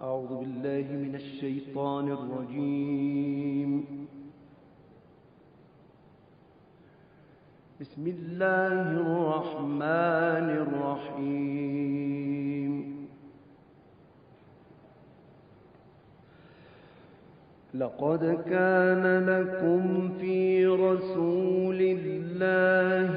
أعوذ بالله من الشيطان الرجيم. بسم الله الرحمن الرحيم. لقد كان لكم في رسول الله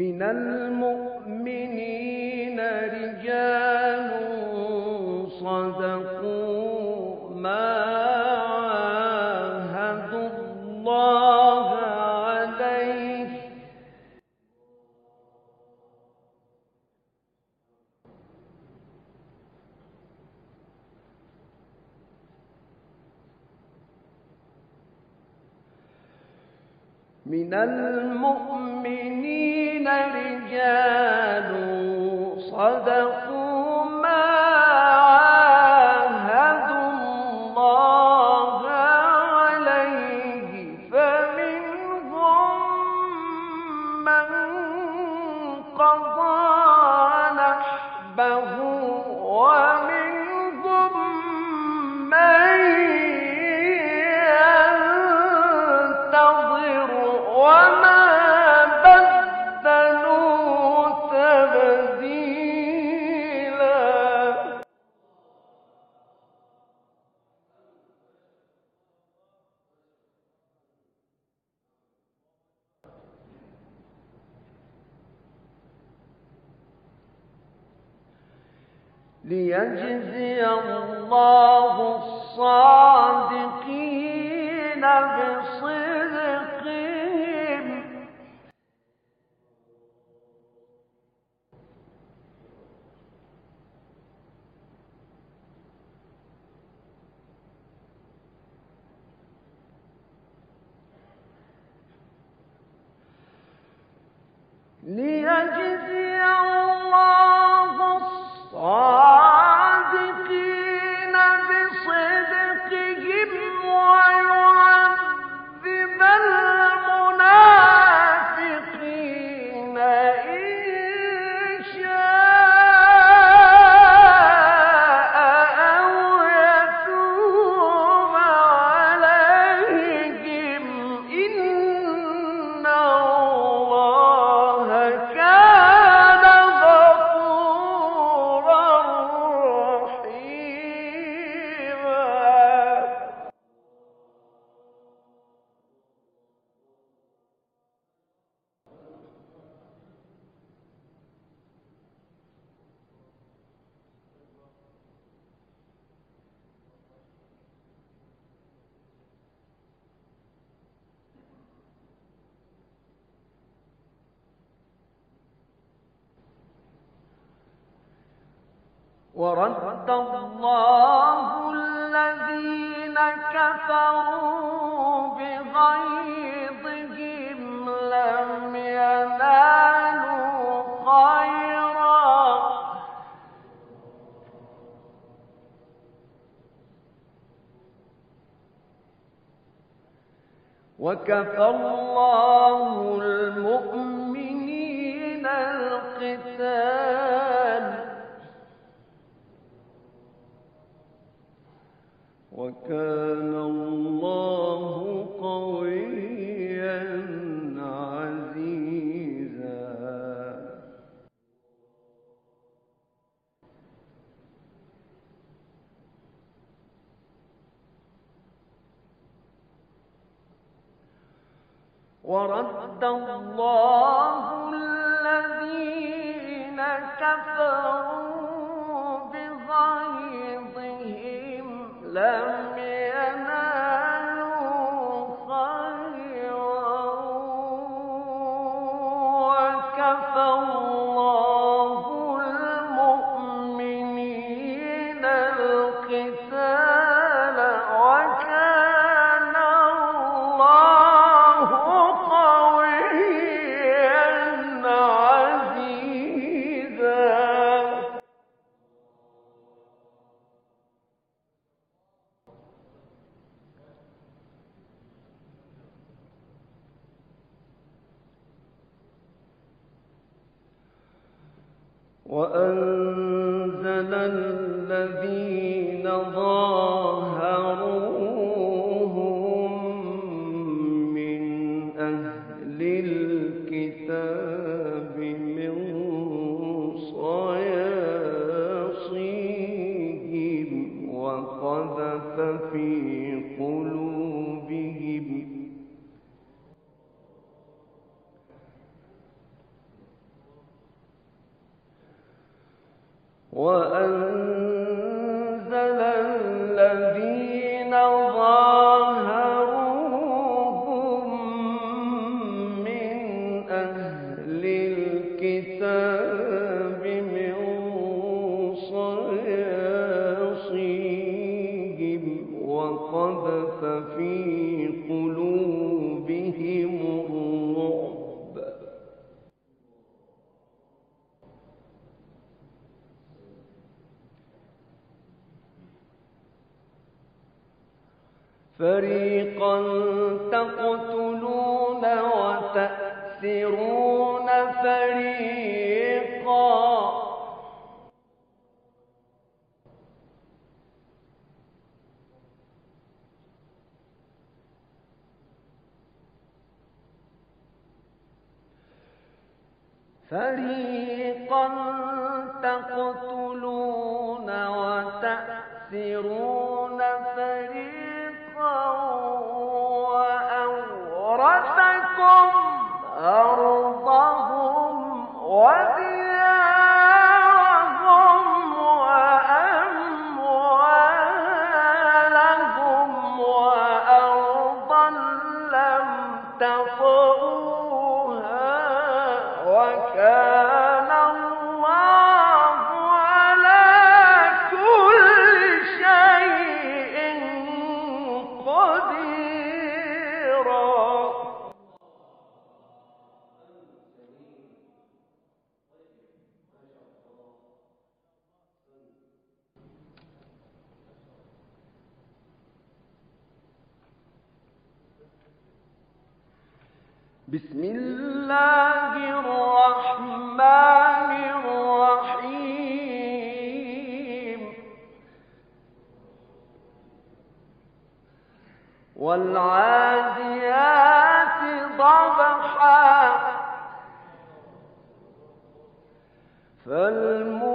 من المؤمنين رجال صدقوا ما من المؤمنين رجال صدق الله الصالح ورد الله الذين كفروا بغيظهم لم ينالوا خيرا. وكفى الله المؤمنين القتال. ورد الله الذين كفروا بغيظهم لم أن فريقا تقتلون وتأسرون فريقا. فريقا تقتلون وتأسرون أرضهم بسم الله الرحمن الرحيم. والعاديات ضبحا. فالموريات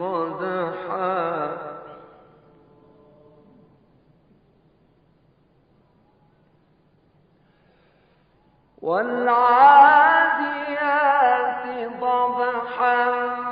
قدحا. والعاديات ضبحا.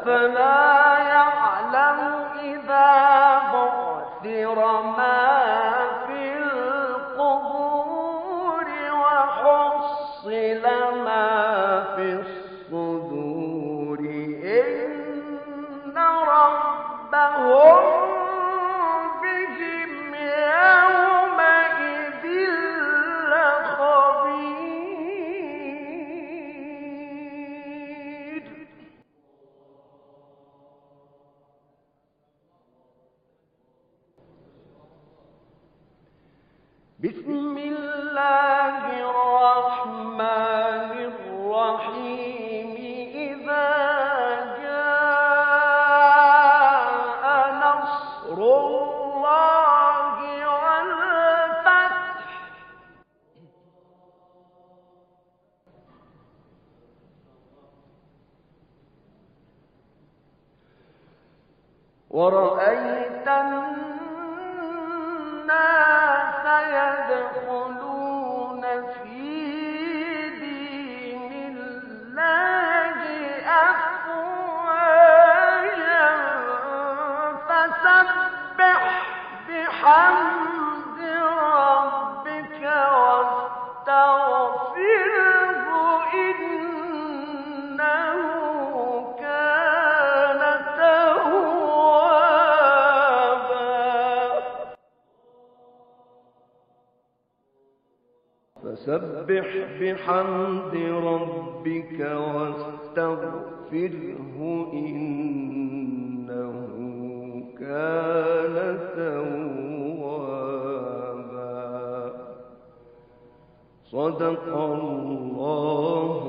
أفلا يعلم إذا بعثر ما في القبور وحصل بسم الله الرحمن الرحيم. إذا جاء نصر الله والفتح. فسبح بحمد ربك واستغفره إنه كان توابا. صدق الله